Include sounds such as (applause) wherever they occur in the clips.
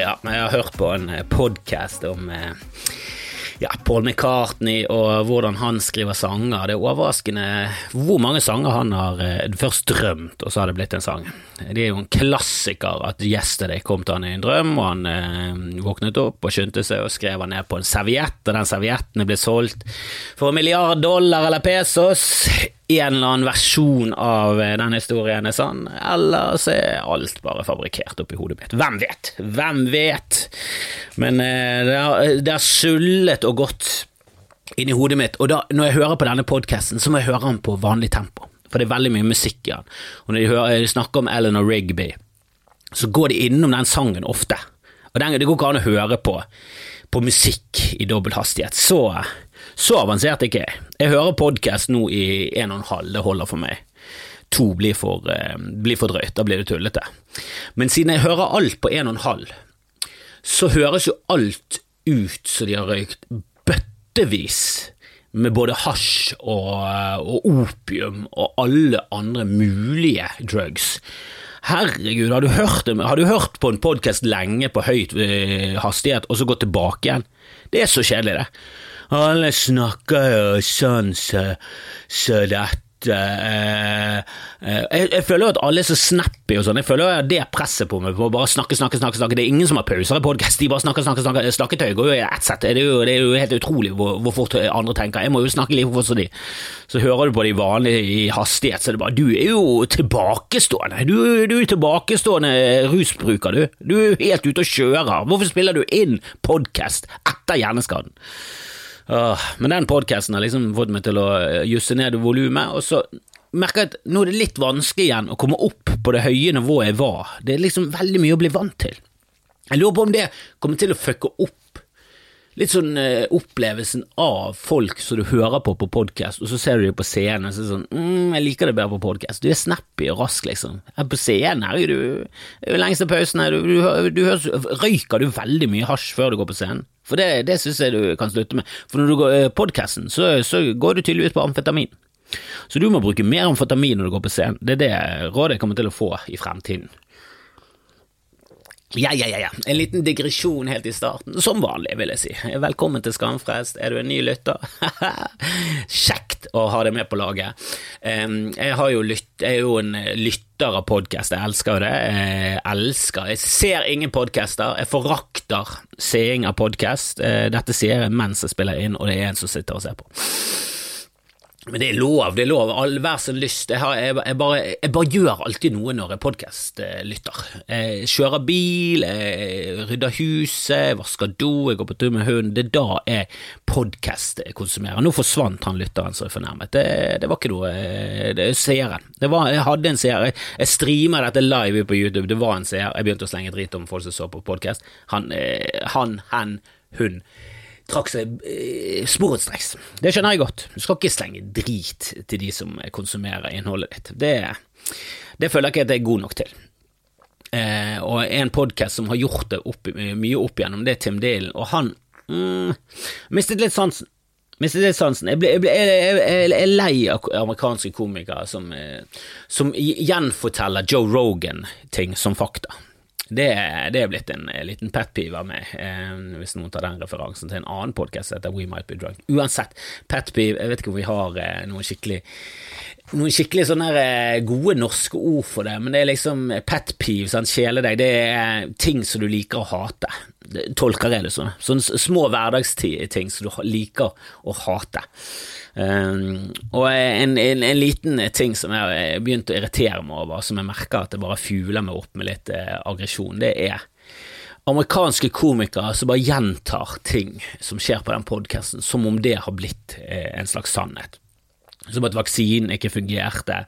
Ja. Jeg har hørt på en podkast om eh, ja, Paul McCartney og hvordan han skriver sanger. Det er overraskende hvor mange sanger han har eh, først drømt, og så har det blitt en sang. Det er jo en klassiker at 'Yesterday' kom til han i en drøm, og han eh, våknet opp og skyndte seg og skrev han ned på en serviett, og den servietten ble solgt for en milliard dollar eller pesos. En eller annen versjon av eh, den historien er sann, eller så er alt bare fabrikkert oppi hodet mitt. Hvem vet? Hvem vet? Men eh, det har, det har sullet og gått inni hodet mitt, og da, når jeg hører på denne podkasten, så må jeg høre den på vanlig tempo, for det er veldig mye musikk i den. Og når de, hører, de snakker om Eleanor Rigby, så går de innom den sangen ofte, og den, det går ikke an å høre på, på musikk i dobbel hastighet. Så, så avansert er ikke jeg. Jeg hører podkast nå i en og en halv, det holder for meg. To blir for, eh, blir for drøyt, da blir det tullete. Men siden jeg hører alt på en og en halv, så høres jo alt ut som de har røykt bøttevis med både hasj og, og opium og alle andre mulige drugs. Herregud, har du hørt, har du hørt på en podkast lenge på høyt eh, hastighet, og så gått tilbake igjen? Det er så kjedelig, det. Alle snakker jo sånn så, så dette eh, eh, jeg, jeg føler jo at alle er så snappy og sånn. Jeg føler jo at det presset på meg på å bare snakke, snakke, snakke. snakke. Det er ingen som har pauser i podkast. De bare snakker, snakker, snakker. Snakketøy går jo i ett sett. Det er jo, det er jo helt utrolig hvor, hvor, fort andre tenker. Jeg må jo snakke like fort som de. Så hører du på de vanlige i hastighet, så det bare Du er jo tilbakestående. Du, du er tilbakestående rusbruker, du. Du er helt ute og kjører. Hvorfor spiller du inn podkast etter hjerneskaden? Åh, men den podkasten har liksom fått meg til å jusse ned volumet, og så merker jeg at nå er det litt vanskelig igjen å komme opp på det høye nivået jeg var. Det er liksom veldig mye å bli vant til. Jeg lurer på om det kommer til å fucke opp litt sånn eh, opplevelsen av folk som du hører på på podkast, og så ser du dem på scenen og så er det sånn mm, 'Jeg liker det bedre på podkast'. Du er snappy og rask, liksom. Her på scenen er du er jo lengste pausen her. Du, du, du, høres, røyker du veldig mye hasj før du går på scenen? For det, det syns jeg du kan slutte med. For når du går eh, podkasten, så, så går du tydeligvis på amfetamin. Så du må bruke mer amfetamin når du går på scenen. Det er det rådet jeg kommer til å få i fremtiden. Ja, ja, ja, ja. En liten digresjon helt i starten, som vanlig, vil jeg si. Velkommen til Skamfrelst. Er du en ny lytter? (laughs) Kjekt å ha deg med på laget. Jeg, jo lytt, jeg er jo en lytter av podkast, jeg elsker jo det. Jeg elsker Jeg ser ingen podcaster, jeg forakter seing av podkast. Dette sier jeg mens jeg spiller inn, og det er en som sitter og ser på. Men det er lov, det er lov. All, hver sin lyst. Jeg, har, jeg, jeg, bare, jeg, bare, gjør alltid noe når jeg podkastlytter. Jeg kjører bil, jeg rydder huset, jeg vasker do, jeg går på tur med hunden. Det er da jeg podkastkonsumerer. Nå forsvant han lytteren som er fornærmet. Det, det var ikke noe det, Seeren. Det var, jeg hadde en seer. Jeg, streamer dette live på YouTube. Det var en seer. Jeg begynte å slenge drit om folk som så på podkast. Han, eh, han, hen, hun trakk seg eh, sporenstreks. Det skjønner jeg godt. Du skal ikke slenge drit til de som konsumerer innholdet ditt. Det, det føler jeg ikke at jeg er god nok til. Eh, og en podkast som har gjort det opp, mye opp igjennom, det er Tim Dylan, og han mm, mistet litt sansen. Mistet litt sansen. Jeg, ble, jeg, ble, jeg, jeg, er lei av amerikanske komikere som, eh, som gjenforteller Joe Rogan-ting som fakta. Det, det, er blitt en, en liten pet peeve av meg, eh, hvis noen tar den referansen til en annen podkast heter We Might Be Drunk. Uansett, pet peeve, jeg vet ikke om vi har eh, noen skikkelig noen skikkelig sånne eh, gode norske ord for det, men det er liksom pet peeve, sånn, kjæledegg, det er ting som du liker å hate. Tolker jeg det sånn. Sånne små hverdagsting som du liker å hate. Um, og en, en, en, liten ting som jeg har begynt å irritere meg over, som jeg merker at det bare fugler meg opp med litt uh, aggresjon, det er amerikanske komikere som bare gjentar ting som skjer på den podkasten, som om det har blitt uh, en slags sannhet. Som at vaksinen ikke fungerte,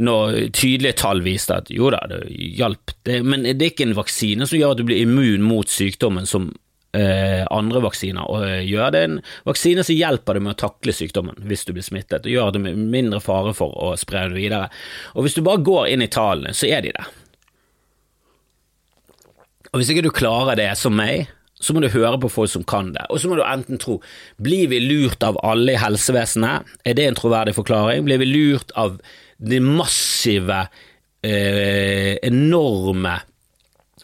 når tydelige tall viste at jo da, det hjalp, det, men det er ikke en vaksine som gjør at du blir immun mot sykdommen som eh, andre vaksiner og eh, gjør. Det en vaksine som hjelper deg med å takle sykdommen hvis du blir smittet, og gjør det med mindre fare for å spre det videre. Og hvis du bare går inn i tallene, så er de der. Og hvis ikke du klarer det som meg, så må du høre på folk som kan det, og så må du enten tro blir vi lurt av alle i helsevesenet, er det en troverdig forklaring? Blir vi lurt av de massive, eh, enorme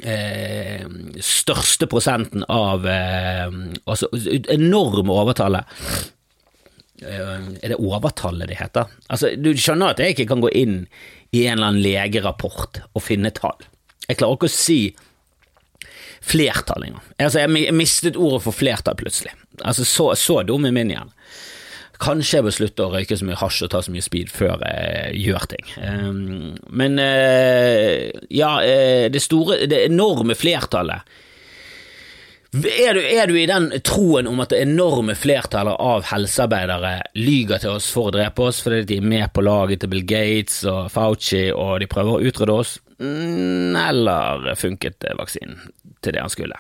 eh, største prosenten av eh, Altså enorme overtallet. Eh, er det overtallet det heter? Altså, du skjønner at jeg ikke kan gå inn i en eller annen legerapport og finne tall. Jeg klarer ikke å si flertall engang. Altså, jeg mistet ordet for flertall plutselig. Altså, så, så dum er min hjerne. Kanskje jeg bør slutte å røyke så mye hasj og ta så mye speed før jeg gjør ting. Um, men uh, ja, uh, det store, det enorme flertallet er du, er du, i den troen om at det enorme flertallet av helsearbeidere lyger til oss for å drepe oss fordi de er med på laget til Bill Gates og Fauci og de prøver å utrydde oss, mm, eller funket vaksinen til det han skulle?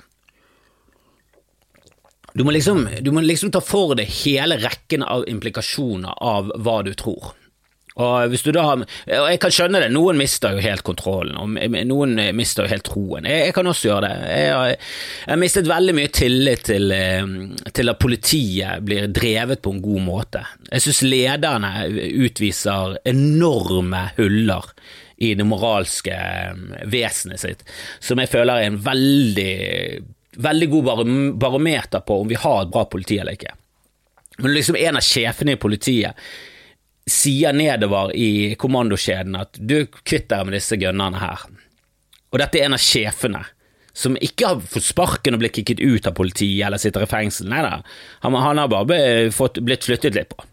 Du må, liksom, du må liksom ta for deg hele rekken av implikasjoner av hva du tror. Og hvis du da og Jeg kan skjønne det, noen mister jo helt kontrollen, og noen mister jo helt troen. Jeg, jeg kan også gjøre det. Jeg har, jeg har mistet veldig mye tillit til, eh, til, at politiet blir drevet på en god måte. Jeg synes lederne utviser enorme huller i det moralske eh, vesenet sitt, som jeg føler er en veldig veldig god barometer på om vi har et bra politi eller ikke. Men liksom en av sjefene i politiet sier nedover i kommandokjeden at du kvitt deg med disse gunnerne her. Og dette er en av sjefene som ikke har fått sparken og blitt kicket ut av politiet eller sitter i fengsel. Nei da, han, han har bare blitt flyttet litt på.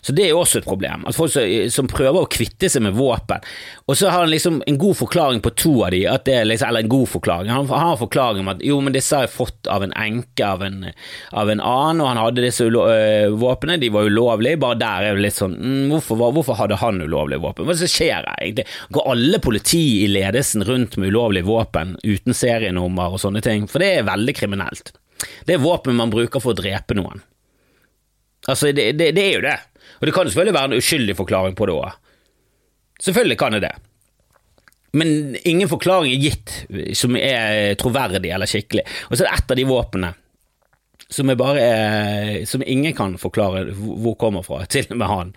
Så det er jo også et problem. At folk som, prøver å kvitte seg med våpen, og så har han liksom en god forklaring på to av de, liksom, eller en god forklaring. Han har en forklaring om at jo, men disse har jeg fått av en enke av en, av en annen, og han hadde disse øh, våpnene, de var ulovlige. Bare der er det litt sånn mm, hvorfor, hvorfor, hadde han ulovlige våpen? Hva er det som skjer egentlig? Går alle politi i ledelsen rundt med ulovlige våpen uten serienummer og sånne ting? For det er veldig kriminelt. Det er våpen man bruker for å drepe noen. Altså, det, det, det er jo det. Og det kan selvfølgelig være en uskyldig forklaring på det òg. Selvfølgelig kan det det. Men ingen forklaring er gitt som er troverdig eller skikkelig. Og så er det ett av de våpnene som, er, som ingen kan forklare hvor kommer fra, (laughs) til og med han.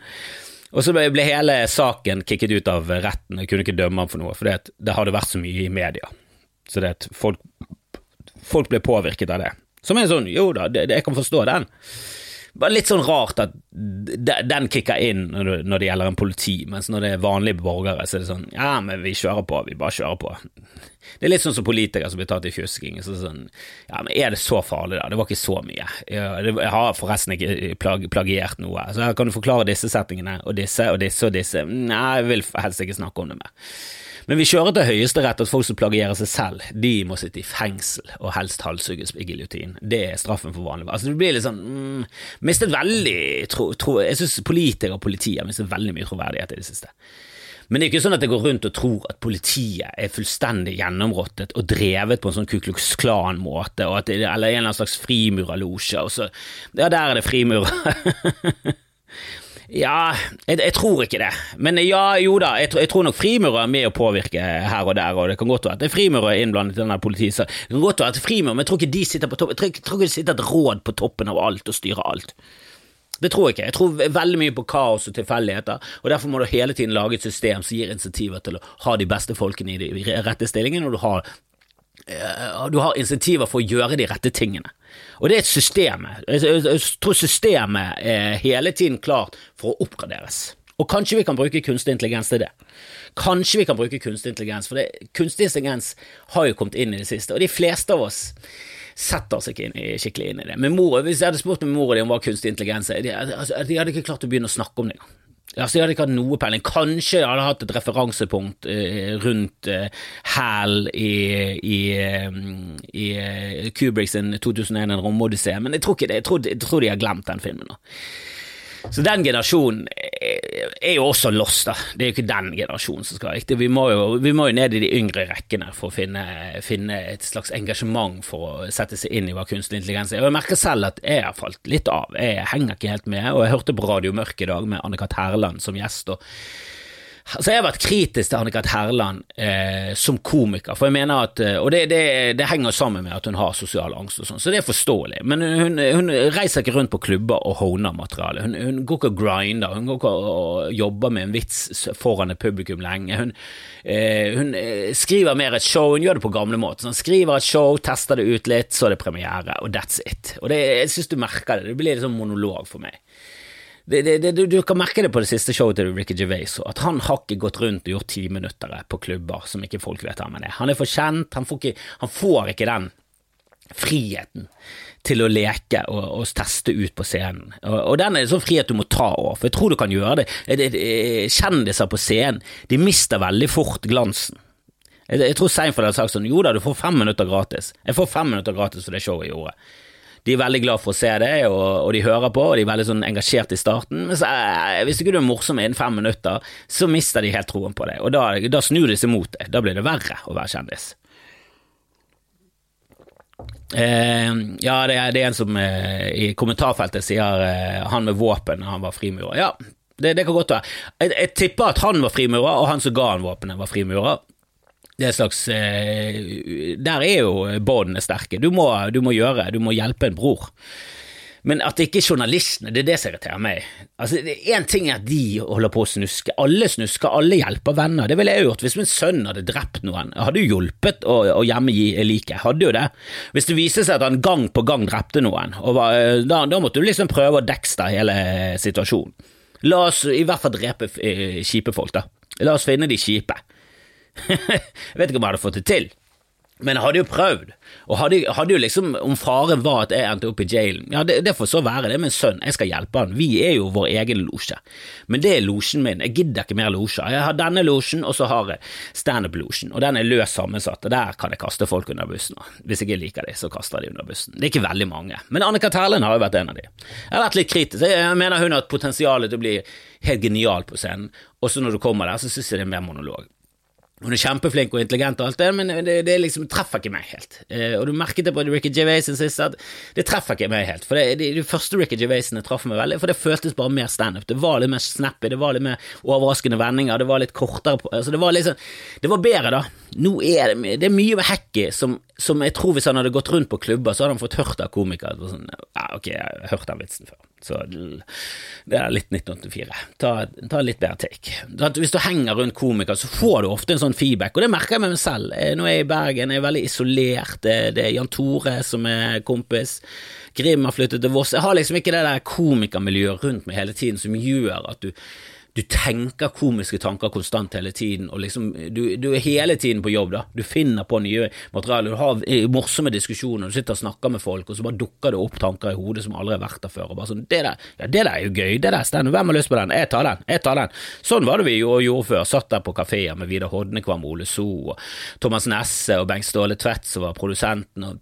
Og så ble hele saken kicket ut av retten, jeg kunne ikke dømme ham for noe, for det, det hadde vært så mye i media. Så det at folk, folk ble påvirket av det. Som er sånn, jo da, det, jeg kan forstå den. Bare litt sånn rart at den kicker inn når det gjelder en politi, mens når det er vanlige borgere, så er det sånn ja, men vi kjører på, vi bare kjører på. Det er litt sånn som politikere som blir tatt i fjusking. Så sånn, ja, men er det så farlig, da? Det var ikke så mye. Jeg, har forresten ikke plag, plagiert noe. Så her kan du forklare disse settingene, og disse og disse og disse. Nei, jeg vil helst ikke snakke om det mer. Men vi kjører til Høyesterett at folk som plagierer seg selv, de må sitte i fengsel og helst halshugges i giljotin. Det er straffen for vanlig. Altså, det blir litt sånn mm, Mistet veldig tro, tro, Jeg syns politikere og politi har mistet veldig mye troverdighet i det siste. Men det er ikke sånn at jeg går rundt og tror at politiet er fullstendig gjennområttet og drevet på en sånn Ku Klux Klan-måte, eller en eller annen slags frimurerlosje. Ja, der er det frimurer. (laughs) Ja, jeg, jeg, tror ikke det. Men ja, jo da, jeg, jeg tror nok frimurere er med å påvirke her og der, og det kan godt være at det er frimurere innblandet i denne politiet. Det kan godt være at det er frimurere, men jeg tror ikke de sitter på toppen. Jeg tror, jeg tror ikke det sitter et råd på toppen av alt og styrer alt. Det tror jeg ikke. Jeg tror veldig mye på kaos og tilfeldigheter, og derfor må du hele tiden lage et system som gir insentiver til å ha de beste folkene i de rette stillingene, og du har, du har insentiver for å gjøre de rette tingene. Og det er et system. Jeg tror systemet er hele tiden klart for å oppgraderes. Og kanskje vi kan bruke kunstig intelligens til det. Kanskje vi kan bruke kunstig intelligens, for det, kunstig intelligens har jo kommet inn i det siste, og de fleste av oss setter oss ikke inn skikkelig inn i det. Men mor, hvis jeg hadde spurt mora di om hva kunstig intelligens er, de, altså, de hadde ikke klart å begynne å snakke om det engang. Altså, jeg hadde ikke hatt noe peiling. Kanskje jeg hadde hatt et referansepunkt eh, rundt eh, HAL i, i, eh, i eh, Kubrick sin 2001 En romodyssé, men jeg tror, ikke det. Jeg tror, jeg tror de har glemt den filmen nå. Så den generasjonen er jo også lost, da. Det er jo ikke den generasjonen som skal riktig. Vi må jo, vi må jo ned i de yngre rekkene for å finne, finne, et slags engasjement for å sette seg inn i hva kunstig intelligens er. Og jeg merker selv at jeg har falt litt av. Jeg henger ikke helt med. Og jeg hørte på Radio Mørk i dag med Anne-Kat. Herland som gjest. og Altså, jeg har vært kritisk til Annika Terland eh, som komiker, for jeg mener at Og det, det, det, henger sammen med at hun har sosial angst og sånn, så det er forståelig. Men hun, hun, reiser ikke rundt på klubber og honer materiale. Hun, hun, går ikke og grinder, hun går ikke og jobber med en vits foran et publikum lenge. Hun, eh, hun eh, skriver mer et show, hun gjør det på gamlemåten. Hun skriver et show, tester det ut litt, så er det premiere, og that's it. Og det, jeg synes du merker det, det blir litt sånn monolog for meg det, det, du, du, kan merke det på det siste showet til Ricky Gervais, at han har ikke gått rundt og gjort timinuttere på klubber som ikke folk vet hvem han er. Han er for kjent, han får ikke, han får ikke den friheten til å leke og, og, teste ut på scenen. Og, og den er en sånn frihet du må ta over, for jeg tror du kan gjøre det. Kjendiser på scenen, de mister veldig fort glansen. Jeg, jeg tror Seinfeld hadde sagt sånn, jo da, du får fem minutter gratis. Jeg får fem minutter gratis for det showet jeg gjorde de er veldig glad for å se det, og, og, de hører på, og de er veldig sånn engasjert i starten. Men så, eh, hvis ikke du er morsom innen fem minutter, så mister de helt troen på deg, og da, da snur de seg mot deg. Da blir det verre å være kjendis. Eh, ja, det er, det er, en som eh, i kommentarfeltet sier eh, han med våpen han var frimurer. Ja, det, det kan godt være. Jeg, jeg, tipper at han var frimurer, og han som ga han våpenet, var frimurer det slags eh, Der er jo båndene sterke. Du må, du må, gjøre, du må hjelpe en bror. Men at det ikke er journalistene, det er det som irriterer meg. Altså, Én ting er at de holder på å snuske. Alle snusker, alle hjelper venner. Det ville jeg gjort hvis min sønn hadde drept noen. Hadde jo hjulpet å, å hjemgi liket, hadde jo det. Hvis det viser seg at han gang på gang drepte noen, var, eh, da, da, måtte du liksom prøve å dekste hele situasjonen. La oss i hvert fall drepe eh, kjipe folk, da. La oss finne de kjipe. Jeg vet ikke om jeg hadde fått det til, men jeg hadde jo prøvd. Og hadde, hadde, jo liksom, om faren var at jeg endte opp i jailen, ja det, det får så være, det er min sønn, jeg skal hjelpe han, vi er jo vår egen losje. Men det er losjen min, jeg gidder ikke mer losjer. Jeg har denne losjen, og så har jeg standup-losjen, og den er løst sammensatt, og der kan jeg kaste folk under bussen. Hvis jeg ikke liker dem, så kaster jeg dem under bussen. Det er ikke veldig mange, men Annika Terlen har jo vært en av de. Jeg har vært litt kritisk, jeg mener hun har et potensial til å bli helt genial på scenen, og så når du kommer der, så synes jeg det er mer monolog. Hun er kjempeflink og intelligent, og alt det, men det, det liksom treffer ikke meg helt. Eh, og du merket det på Ricky Gervaisen sist at det treffer ikke meg helt. For det, de, de første Ricky Gervaisene traff meg veldig, for det føltes bare mer standup. Det var litt mer snappy, det var litt mer overraskende vendinger, det var litt kortere altså Det var liksom Det var bedre, da. Nå er det, det er mye med Hacky som, som, jeg tror hvis han hadde gått rundt på klubber, så hadde han fått hørt av komikere. Sånn, ja, ok, jeg har hørt den vitsen før. Så det er litt 1984. Ta, ta litt bedre take. Hvis du henger rundt komikere, så får du ofte en sånn feedback, og det merker jeg med meg selv. Eh, nå er jeg i Bergen, jeg er veldig isolert. Det, det er Jan Tore som er kompis. Grim har flyttet til Voss. Jeg har liksom ikke det der komikermiljøet rundt meg hele tiden som gjør at du du tenker komiske tanker konstant hele tiden, og liksom, du, du, er hele tiden på jobb, da. Du finner på nye materialer, du har morsomme diskusjoner, du sitter og snakker med folk, og så bare dukker det opp tanker i hodet som aldri har vært der før, og bare sånn, det der, ja, det der er jo gøy, det der Sten, hvem har lyst på den, jeg tar den, jeg tar den. Sånn var det vi jo gjorde før, satt der på kafeer med Vidar Hodnekvam, Ole So, og Thomas Nesse og Bengt Ståle Tvedt som var produsenten, og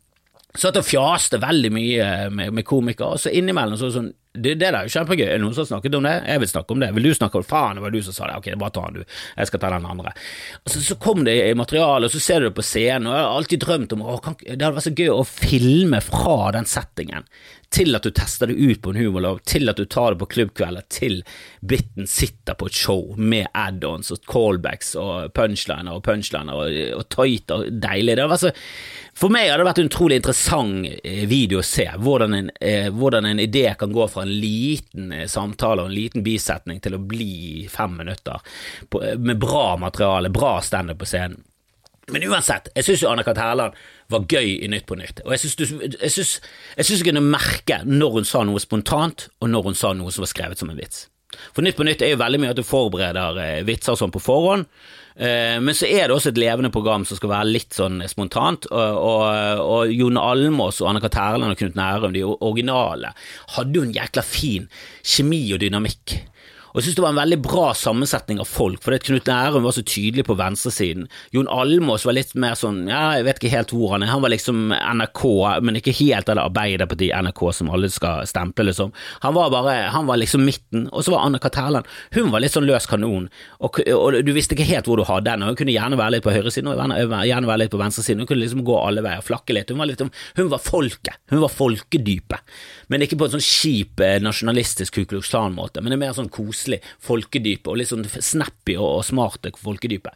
satt og fjaste veldig mye med, med komikere, og så innimellom så sånn det, det er jo kjempegøy. Er det noen som har snakket om det? Jeg vil snakke om det. Vil du snakke om det? Faen, det var du som sa det. Ok, bare ta den, du. Jeg skal ta den andre. Og så, så kom det i materialet, og så ser du det på scenen, og jeg har alltid drømt om å, Det hadde vært så gøy å filme fra den settingen til at du tester det ut på en humorlov, til at du tar det på klubbkvelder, til biten sitter på et show med add-ons og callbacks og punchliner og punchliner og, og tight og deilig. Det var så, for meg hadde det vært en utrolig interessant eh, video å se, hvordan en, eh, hvordan en idé kan gå fra en liten eh, samtale og en liten bisetning til å bli fem minutter på, med bra materiale, bra standup på scenen. Men uansett, jeg syns Anna-Kat. Hærland var gøy i Nytt på Nytt. Og jeg syns jeg kunne merke når hun sa noe spontant, og når hun sa noe som var skrevet som en vits. For Nytt på Nytt er jo veldig mye at du forbereder eh, vitser sånn på forhånd, eh, men så er det også et levende program som skal være litt sånn spontant. Og, og, og Jon Almås og Anne-Kat. Herland og Knut Nærum, de originale, hadde jo en jækla fin kjemi og dynamikk. Og jeg synes det var en veldig bra sammensetning av folk, for Knut Nærum var så tydelig på venstresiden. Jon Almås var litt mer sånn, ja, jeg vet ikke helt hvor han er, han var liksom NRK, men ikke helt det Arbeiderparti-NRK som alle skal stemple, liksom. Han var bare, han var liksom midten, og så var Anne Katerland, hun var litt sånn løs kanon, og, og, du visste ikke helt hvor du hadde henne, hun kunne gjerne være litt på høyresiden og gjerne være litt på venstresiden, hun kunne liksom gå alle veier, flakke litt, hun var litt, hun var folket, hun var folkedypet, men ikke på en sånn kjip, eh, nasjonalistisk Ku Klux Klan-måte, men en mer sånn kose koselig folkedype, og litt sånn snappy og, og smarte folkedype.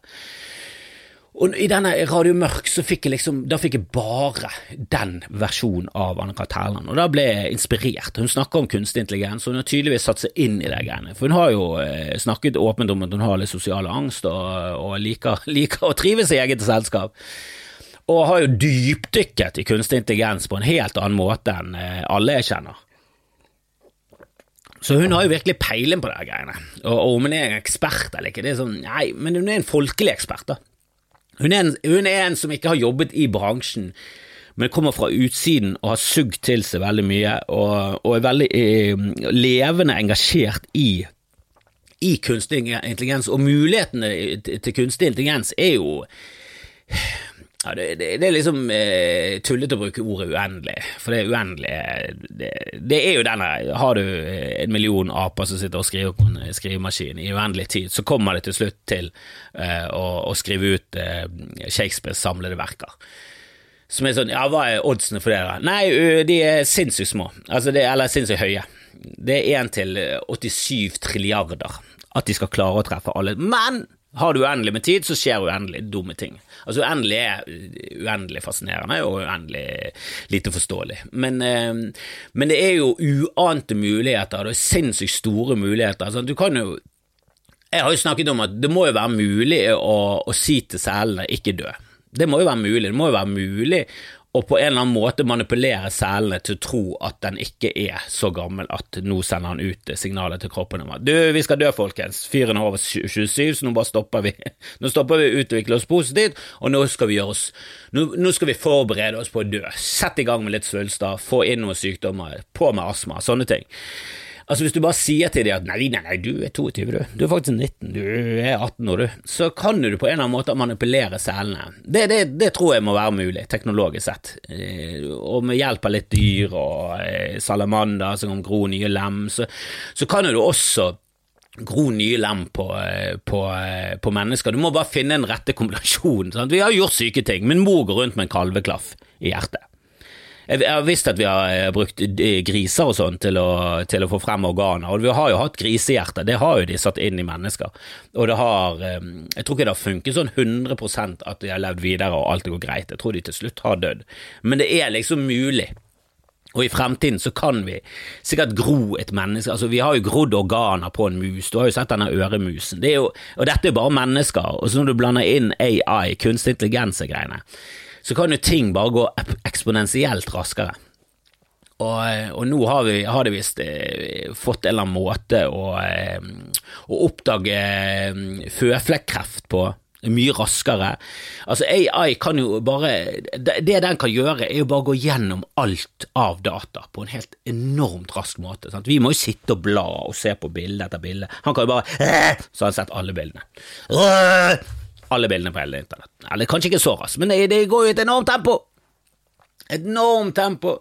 Og i denne Radio Mørk så fikk jeg liksom, da fikk jeg bare den versjonen av Annika Terland, og da ble jeg inspirert. Hun snakker om kunstig intelligens, og hun har tydeligvis satt seg inn i de greiene. For hun har jo eh, snakket åpent om at hun har litt sosial angst, og, og liker, (laughs) liker, å trives i eget selskap. Og har jo dypdykket i kunstig intelligens på en helt annen måte enn eh, alle jeg kjenner. Så hun har jo virkelig peiling på de greiene. Og, og om hun er en ekspert eller ikke, det er sånn, nei, men hun er en folkelig ekspert, da. Hun er, en, hun er en som ikke har jobbet i bransjen, men kommer fra utsiden og har sugd til seg veldig mye, og, og er veldig eh, levende engasjert i, i kunstig intelligens. Og mulighetene til kunstig intelligens er jo ja, det, det, det, er liksom eh, tullete å bruke ordet uendelig, for det er uendelig det, det, er jo denne Har du en million aper som sitter og skriver på en skrivemaskin i uendelig tid, så kommer det til slutt til eh, å, å, skrive ut eh, Shakespeares samlede verker. Som er sånn, ja, hva er oddsene for det? da? Nei, de er sinnssykt små, altså eller sinnssykt høye. Det er 1 til 87 trilliarder at de skal klare å treffe alle. Men har du uendelig med tid, så skjer uendelig dumme ting. Altså Uendelig er uendelig fascinerende og uendelig lite forståelig. Men, eh, men det er jo uante muligheter, det er sinnssykt store muligheter. Altså, du kan jo Jeg har jo snakket om at det må jo være mulig å, å si til selene ikke dø. Det må jo være mulig. Det må jo være mulig og på en eller annen måte manipulere selene til å tro at den ikke er så gammel at nå sender han ut signalet til kroppen om at du, vi skal dø, folkens, fyren er over 27, så nå bare stopper vi. (laughs) Nå stopper vi å utvikle oss positivt, og nå skal vi gjøre oss nå, nå, skal vi forberede oss på å dø. Sett i gang med litt svulster, få inn noen sykdommer, på med astma, sånne ting. Altså Hvis du bare sier til dem at nei, nei, nei, du er 22, du, du er faktisk 19, du er 18 år, du, så kan du på en eller annen måte manipulere selene. Det, det, det tror jeg må være mulig, teknologisk sett. Eh, og med hjelp av litt dyr og eh, salamander som kan gro nye lem, så, så kan du også gro nye lem på, eh, på, på, mennesker. Du må bare finne den rette kombinasjonen. Sant? Vi har gjort syke ting, Min mor går rundt med en kalveklaff i hjertet. Jeg har visst at vi har eh, brukt eh, griser og sånn til, til, å få frem organer, og vi har jo hatt grisehjerter, det har jo de satt inn i mennesker. Og det har eh, Jeg tror ikke det har funket sånn 100 at de har levd videre og alt går greit, jeg tror de til slutt har dødd. Men det er liksom mulig. Og i fremtiden så kan vi sikkert gro et menneske Altså, vi har jo grodd organer på en mus, du har jo sett denne øremusen. Det jo, og dette er jo bare mennesker, og så når du blander inn AI, kunstig intelligens-greiene, så kan jo ting bare gå eksponentielt raskere. Og, eh, og, nå har, vi, har det visst eh, fått en eller annen måte å, eh, å oppdage føflekkreft på mye raskere. Altså AI kan jo bare Det den kan gjøre, er jo bare å gå gjennom alt av data på en helt enormt rask måte. Sant? Vi må jo sitte og bla og se på bilde etter bilde. Han kan jo bare (laughs) Så har han sett alle bildene alle bildene på hele internett. Eller kanskje ikke så raskt, men det, går jo et enormt tempo! Et enormt tempo!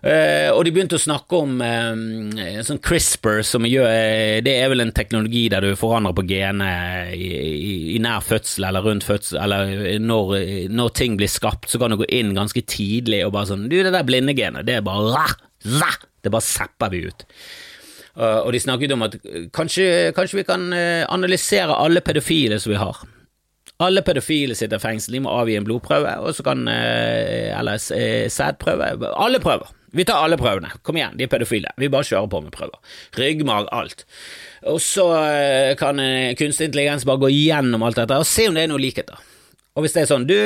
Uh, og de begynte å snakke om uh, sånn CRISPR, som gjør uh, Det er vel en teknologi der du forandrer på genet i, i, i, nær fødsel eller rundt fødsel, eller når, når, ting blir skapt, så kan du gå inn ganske tidlig og bare sånn Du, det der blindegenet, det er bare rah, rah, Det bare zapper vi ut. og de snakket om at kanskje, kanskje vi kan analysere alle pedofile som vi har. Alle pedofile sitter i fengsel, de må avgi en blodprøve, og så kan eh, Eller eh, sædprøve. Alle prøver. Vi tar alle prøvene. Kom igjen, de er pedofile. Vi bare kjører på med prøver. Ryggmarg, alt. Og så eh, kan kunstig intelligens bare gå gjennom alt dette og se om det er noe likheter. Og hvis det er sånn, du,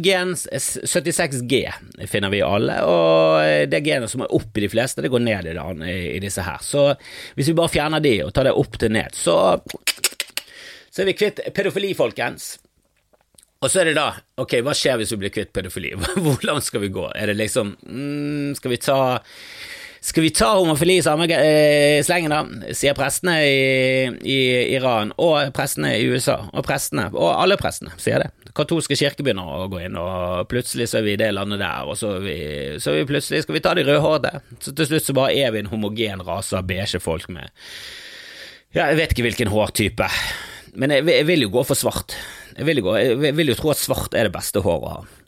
gen 76G finner vi alle, og det genet som er opp i de fleste, det går ned i, den, i disse her. Så hvis vi bare fjerner de og tar det opp til ned, så så er vi kvitt pedofili, folkens. Og så er det da, ok, hva skjer hvis vi blir kvitt pedofili? (laughs) Hvor langt skal vi gå? Er det liksom mm, Skal vi ta skal vi ta homofili i samme eh, slengen, da? Sier prestene i, i, Iran, og prestene i USA, og prestene, og alle prestene sier det. Katolske kirke begynner å gå inn, og plutselig så er vi i det landet der, og så, vi, så vi plutselig skal vi ta de rødhårede. Så til slutt så bare er vi en homogen rase av beige folk med Ja, jeg vet ikke hvilken hårtype, men jeg, jeg vil jo gå for svart. Jeg vil, gå, jeg vil jo tro at svart er det beste håret å ha.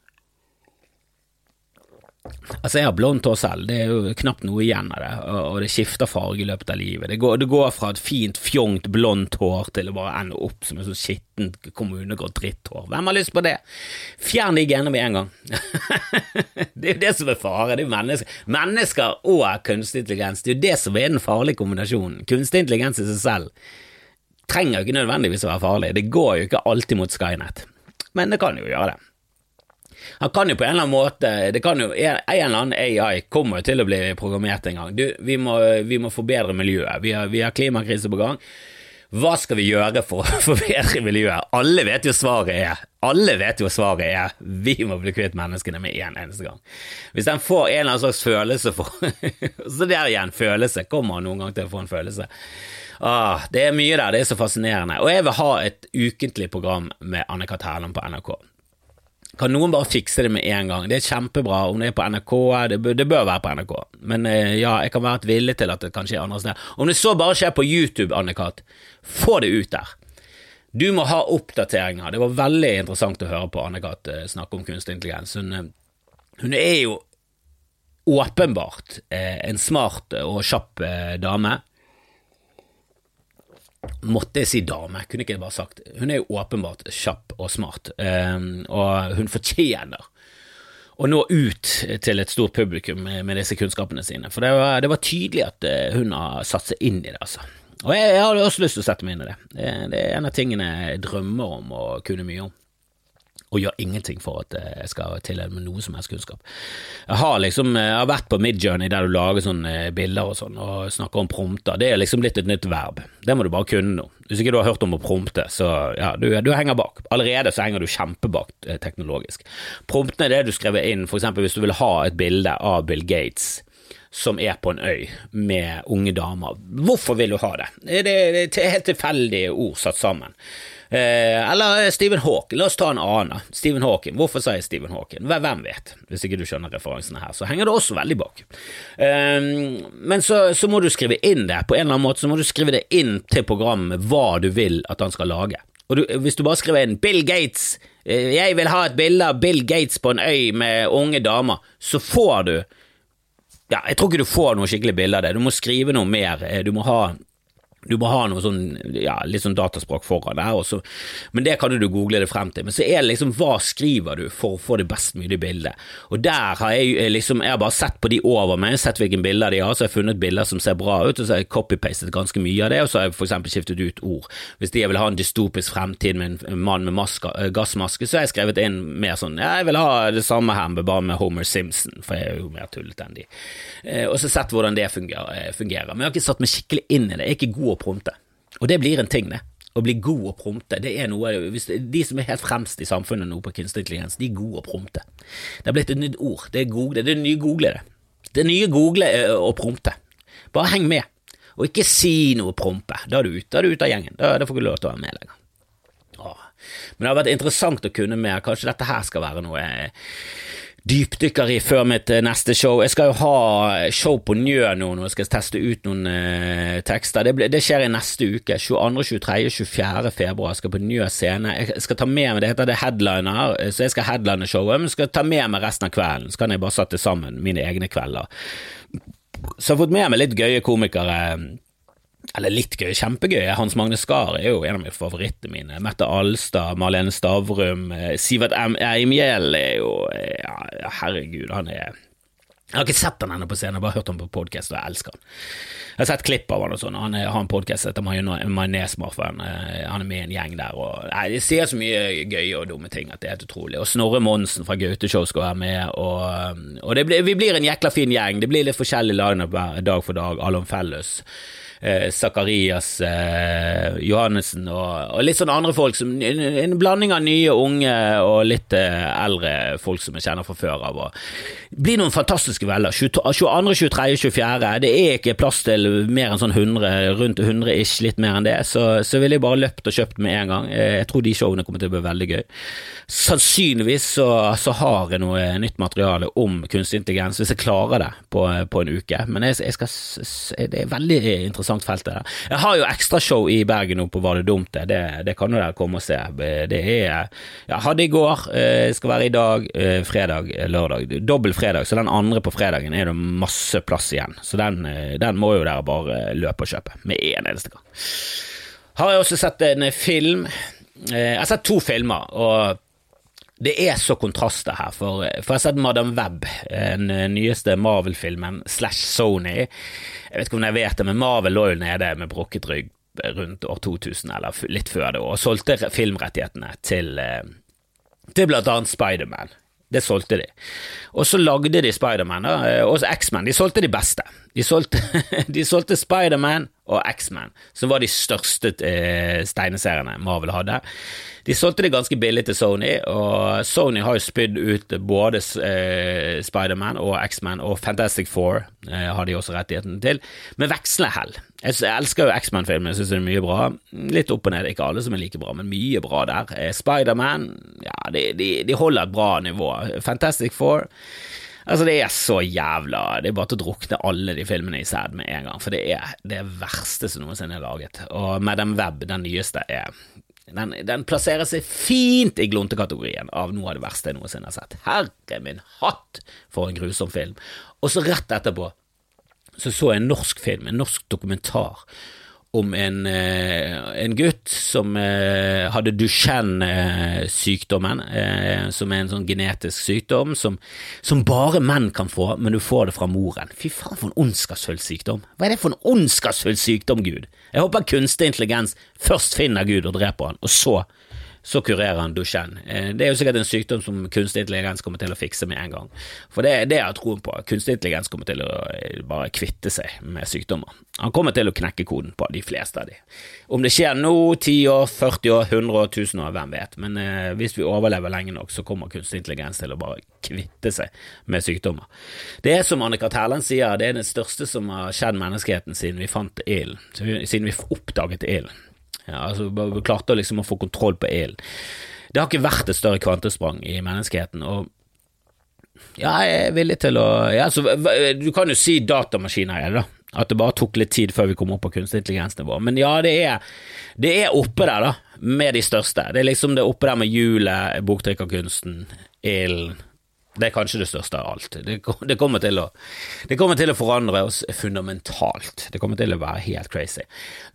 Altså, jeg har blondt hår selv, det er jo knapt noe igjen av det, og det skifter farge i løpet av livet. Det går, det går fra et fint, fjongt, blondt hår til å bare ende opp som et sånn skittent kommunegrått dritthår. Hvem har lyst på det? Fjern de genene med en gang. (laughs) det er jo det som er fare, det er jo mennesker. Mennesker og kunstig intelligens, det er jo det som er den farlige kombinasjonen. Kunstig intelligens i seg selv trenger jo ikke nødvendigvis å være farlig, det går jo ikke alltid mot Skynet, men det kan jo gjøre det. Han kan jo på en eller annen måte det kan jo, En eller annen AI kommer jo til å bli programmert en gang. Du, vi må, vi må forbedre miljøet. Vi har, vi har klimakrise på gang. Hva skal vi gjøre for å (laughs) forbedre miljøet? Alle vet jo svaret er Alle vet jo svaret er vi må bli kvitt menneskene med en eneste gang. Hvis den får en eller annen slags følelse for (laughs) Så der igjen, følelse. Kommer han noen gang til å få en følelse? Ah, det er mye der, det er så fascinerende. Og jeg vil ha et ukentlig program med Anne-Kat. Hærland på NRK. Kan noen bare fikse det med en gang? Det er kjempebra om det er på NRK, det bør, det bør være på NRK, men eh, ja, jeg kan være villig til at det kan skje andre steder. Om det så bare skjer på YouTube, Anne-Kat., få det ut der. Du må ha oppdateringer. Det var veldig interessant å høre på Anne-Kat. Eh, snakke om kunstig intelligens. Hun, eh, hun, er jo åpenbart en smart og kjapp dame måtte jeg si dame, kunne ikke jeg bare sagt. Hun er jo åpenbart kjapp og smart, ehm, og hun fortjener å nå ut til et stort publikum med, disse kunnskapene sine. For det var, det var, tydelig at eh, hun har satt seg inn i det, altså. Og jeg, jeg hadde også lyst til å sette meg inn i det. det. Er en av tingene jeg drømmer om å kunne mye om og gjør ingenting for at jeg skal tilegne meg noe som helst kunnskap. Jeg har liksom, jeg har vært på Midjourney der du lager sånne bilder og sånn, og snakker om prompter. Det er liksom blitt et nytt verb. Det må du bare kunne nå. Hvis ikke du har hørt om å prompte, så ja, du, du henger bak. Allerede så henger du kjempebak eh, teknologisk. Promptene er det du skriver inn, for eksempel hvis du vil ha et bilde av Bill Gates som er på en øy med unge damer. Hvorfor vil du ha det? Det er helt tilfeldige ord satt sammen. Eh, eller Stephen Hawking, la oss ta en annen. Stephen Hawking, hvorfor sier Stephen Hawking? Hvem vet, hvis ikke du skjønner referansene her, så henger det også veldig bak. Eh, men så, så, må du skrive inn det, på en eller annen måte så må du skrive det inn til programmet hva du vil at han skal lage. Og du, hvis du bare skriver inn Bill Gates, eh, jeg vil ha et bilde av Bill Gates på en øy med unge damer, så får du ja, jeg tror ikke du får noe skikkelig bilde av det. Du må skrive noe mer. Du må ha du må ha noe sånn, ja, litt sånn dataspråk foran der, også. men det kan du google det frem til. Men så er det liksom hva skriver du for å få det best mulig bildet? Og der har jeg eh, liksom, jeg har bare sett på de over meg, sett hvilke bilder de har, så har jeg funnet bilder som ser bra ut, og så har jeg copy-pastet ganske mye av det, og så har jeg for eksempel skiftet ut ord. Hvis de vil ha en dystopisk fremtid med en mann med maska, eh, gassmaske, så har jeg skrevet inn mer sånn, ja, jeg vil ha det samme her, bare med Homer Simpson, for jeg er jo mer tullete enn de. Eh, og så sett hvordan det fungerer. Men jeg har ikke satt meg skikkelig inn i det, jeg er ikke god å prompte. Og det blir en ting, det. Å bli god å prompte, det er noe De som er helt fremst i samfunnet nå på kunstig intelligens, de er gode å prompte. Det har blitt et nytt ord. Det er google, det er nye google, det. Det nye google er å prompte. Bare heng med, og ikke si noe prompe. Da er du ute, da er du ute av gjengen. Da, da får du lov til å være med lenger. Åh. Men det har vært interessant å kunne mer. Kanskje dette her skal være noe dypdykker i før mitt eh, neste show. Jeg skal jo ha show på Njø nå når jeg skal teste ut noen eh, tekster. Det, det, skjer i neste uke. 22., 23., 24. februar. Jeg skal på Njø scene. Jeg skal ta med meg, Det heter det headliner, eh, så jeg skal headline showet, men skal ta med meg resten av kvelden. Så kan jeg bare sette sammen mine egne kvelder. Så jeg har fått med meg litt gøye komikere eller litt gøy, kjempegøy. Hans Magne Skar er jo en av mine favorittene mine. Mette Alstad, Marlene Stavrum, eh, Sivert Eimhjell er jo ja, Herregud, han er jeg har ikke sett han ennå på scenen, jeg har bare hørt han på podkast, og jeg elsker han. Jeg har sett klipp av han og sånn, han har en podkast etter Majonesmorfen, eh, han er med i en gjeng der, og jeg sier så mye gøye og dumme ting at det er helt utrolig. Og Snorre Monsen fra Gaute-show skal være med, og, og blir, vi blir en jækla fin gjeng. Det blir litt forskjellig lineup dag for dag, alle om felles. Sakarias eh, eh, Johannessen og, og, litt sånne andre folk. Som, en, en, blanding av nye, unge og litt eh, eldre folk som jeg kjenner fra før av. Det blir noen fantastiske velder. 22., 23., 24. Det er ikke plass til mer enn sånn 100, rundt 100 ish, litt mer enn det. Så, så ville jeg bare løpt og kjøpt med en gang. Jeg tror de showene kommer til å bli veldig gøy. Sannsynligvis så, så har jeg noe nytt materiale om kunstig intelligens, hvis jeg klarer det på, på en uke. Men jeg, jeg skal, det er veldig interessant interessant felt. der. Jeg har jo ekstrashow i Bergen nå på Var det dumt det? Det, det kan jo dere komme og se. Det er Jeg Hadde i går, eh, skal være i dag, eh, fredag, lørdag. Dobbel fredag, så den andre på fredagen er det masse plass igjen. Så den, eh, den må jo dere bare løpe og kjøpe med en eneste gang. Har jeg også sett en film. Jeg har sett to filmer. og det er så kontraster her, for, for jeg har sett Madam Web, den nyeste Marvel-filmen slash Sony. Jeg vet ikke om jeg vet det, men Marvel lå jo nede med brukket rygg rundt år 2000, eller litt før det, og solgte filmrettighetene til, til blant annet Spiderman. Det solgte de. Og så lagde de Spiderman, og X-Man. De solgte de beste. De solgte, (laughs) de solgte Spiderman og X-Man, som var de største eh, steineseriene Marvel hadde. De solgte det ganske billig til Sony, og Sony har jo spydd ut både eh, Spiderman og X-Man, og Fantastic Four eh, har de også rettigheten til, med vekslende hell. Jeg, jeg elsker jo X-Man-filmen, jeg syns det er mye bra. Litt opp og ned, ikke alle som er like bra, men mye bra der. Eh, Spiderman, ja, de, de, de holder et bra nivå. Fantastic Four Altså, det er så jævla Det er bare til å drukne alle de filmene i sæd med en gang, for det er det verste som noensinne er laget. Og Madam Web, den nyeste, er den, den, plasserer seg fint i glontekategorien av noe av det verste jeg noensinne har sett. Herre min hatt, for en grusom film. Og så rett etterpå så så jeg en norsk film, en norsk dokumentar om en, eh, en, gutt som eh, hadde Duchenne-sykdommen, eh, som er en sånn genetisk sykdom som, som, bare menn kan få, men du får det fra moren. Fy faen, for en ondskapsfull sykdom. Hva er det for en ondskapsfull sykdom, Gud? Jeg håper kunstig intelligens først finner Gud og dreper han, og så så kurerer han Duchenne. Eh, det er jo sikkert en sykdom som kunstig intelligens kommer til å fikse med en gang. For det, det har jeg troen på. Kunstig intelligens kommer til å eh, bare kvitte seg med sykdommer. Han kommer til å knekke koden på de fleste av de. Om det skjer nå, 10 år, 40 år, 100 år, 1000 år, hvem vet. Men eh, hvis vi overlever lenge nok, så kommer kunstig intelligens til å bare kvitte seg med sykdommer. Det er som Annika Terland sier, det er det største som har skjedd menneskeheten siden vi fant ilden, siden vi oppdaget ilden. Altså, vi klarte liksom å få kontroll på ilden. Det har ikke vært et større kvantesprang i menneskeheten. og ja, jeg er villig til å ja, så, Du kan jo si datamaskiner er da. At det bare tok litt tid før vi kom opp på kunstig intelligensnivå. Men ja, det er, det er oppe der, da, med de største. Det er liksom det oppe der med hjulet, boktrykkerkunsten, ilden det er kanskje det største av alt. Det, det, kommer å, det, kommer til å, forandre oss fundamentalt. Det kommer til å være helt crazy.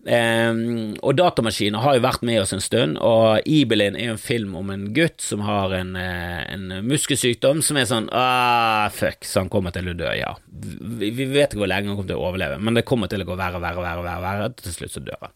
Um, og datamaskiner har jo vært med oss en stund, og Ibelin er en film om en gutt som har en, eh, en muskelsykdom som er sånn ah, fuck, så han kommer til å dø, ja. Vi, vi vet ikke hvor lenge han kommer til å overleve, men det kommer til å gå verre verre verre, verre, verre, til slutt så dør han.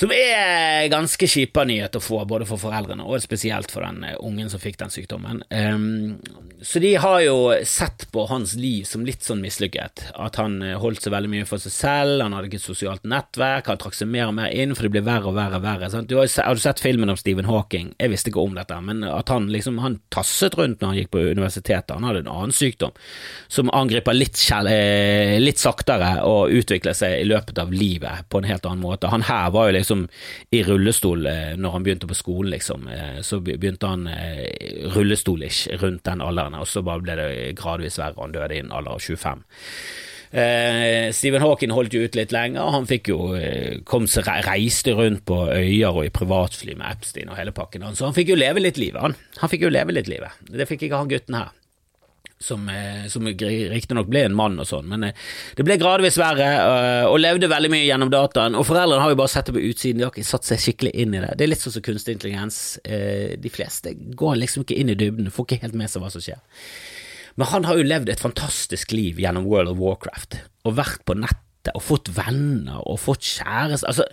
Som er ganske kjipa nyhet å få, både for foreldrene og spesielt for den eh, ungen som fikk den sykdommen. Um, så de har jo sett på hans liv som litt sånn mislykket. At han eh, holdt seg veldig mye for seg selv, han hadde ikke et sosialt nettverk, han trakk seg mer og mer inn, for det ble verre og verre og verre. Sant? Du har, har, du sett filmen om Stephen Hawking? Jeg visste ikke om dette, men at han liksom han tasset rundt når han gikk på universitetet. Han hadde en annen sykdom som angriper litt, eh, litt saktere og utvikler seg i løpet av livet på en helt annen måte. Han her var jo liksom i rullestol eh, når han begynte på skolen, liksom. Eh, så begynte han eh, rullestolish rundt den alderen, og så bare ble det gradvis verre, og han døde i en alder av 25. Eh, Stephen Hawking holdt jo ut litt lenger, han fikk jo kom reiste rundt på øyer og i privatfly med Epstein og hele pakken, så han fikk jo leve litt livet, han. Han fikk jo leve litt livet. Det fikk ikke han gutten her som, eh, som riktignok ble en mann og sånn, men eh, det ble gradvis verre, eh, og levde veldig mye gjennom dataen. Og foreldrene har jo bare sett det på utsiden, de har ikke satt seg skikkelig inn i det. Det er litt sånn som kunstig intelligens. De fleste går liksom ikke inn i dybden, får ikke helt med seg hva som skjer. Men han har jo levd et fantastisk liv gjennom World of Warcraft, og vært på nettet og fått venner og fått kjæreste Altså,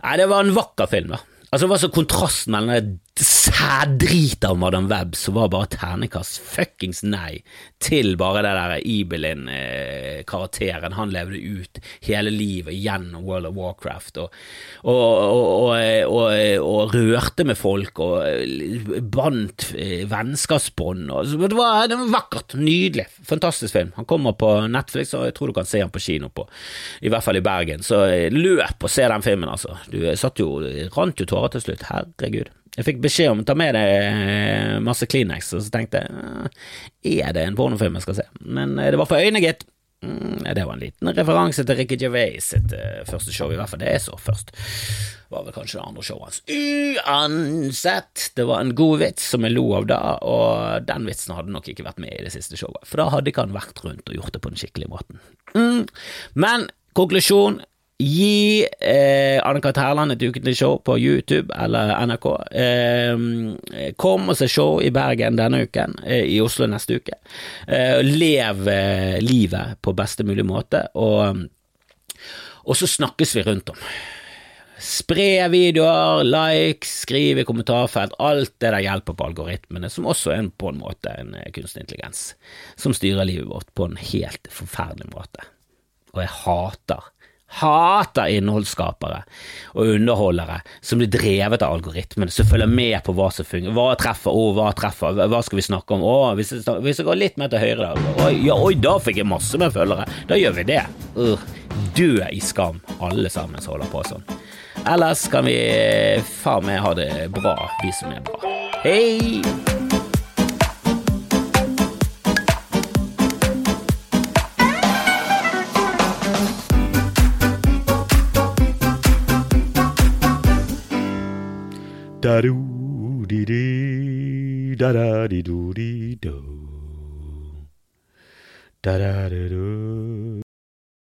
nei, det var en vakker film, da. Altså, det var så kontrasten mellom det sæddrit av Madam Web som var bare ternekast fuckings nei til bare det der Ibelin-karakteren han levde ut hele livet gjennom World of Warcraft og, og, og, og rørte med folk og bandt eh, vennskapsbånd. Det, var, vakkert, nydelig, fantastisk film. Han kommer på Netflix, og jeg tror du kan se han på kino på, i hvert fall i Bergen. Så eh, løp og se den filmen, altså. Du satt jo, rant jo tårer til slutt. Herregud. Jeg fikk beskjed om å ta med deg eh, masse Kleenex, og så tenkte jeg eh, er det en pornofilm jeg skal se? Men eh, det var for øynene, gitt. Mm, det var en liten referanse til Ricky Gervais sitt første show, i hvert fall det jeg så først. Var vel kanskje det andre showet hans. Uansett, det var en god vits som jeg lo av da, og den vitsen hadde nok ikke vært med i det siste showet, for da hadde ikke han vært rundt og gjort det på den skikkelige måten. Mm. Men konklusjon, Gi eh, Anne-Kat. Hærland et ukentlig show på YouTube eller NRK. Eh, kom og se show i Bergen denne uken, eh, i Oslo neste uke. Eh, lev eh, livet på beste mulig måte, og, og så snakkes vi rundt om. Spre videoer, like, skriv i kommentarfelt, alt det der hjelper på algoritmene, som også er på en måte en eh, kunstig intelligens, som styrer livet vårt på en helt forferdelig måte. Og jeg hater hater innholdsskapere og underholdere som blir drevet av algoritmene, som følger med på hva som fungerer. Hva treffer, å, hva treffer, hva skal vi snakke om? Å, hvis jeg, hvis jeg går litt mer til høyre, da. Oi, ja, oi, da fikk jeg masse med følgere. Da gjør vi det. Uh, dø i skam, alle sammen som holder på sånn. Ellers kan vi faen meg ha det bra, vi som er bra. Hei! Da do di di da da di do di do da da da do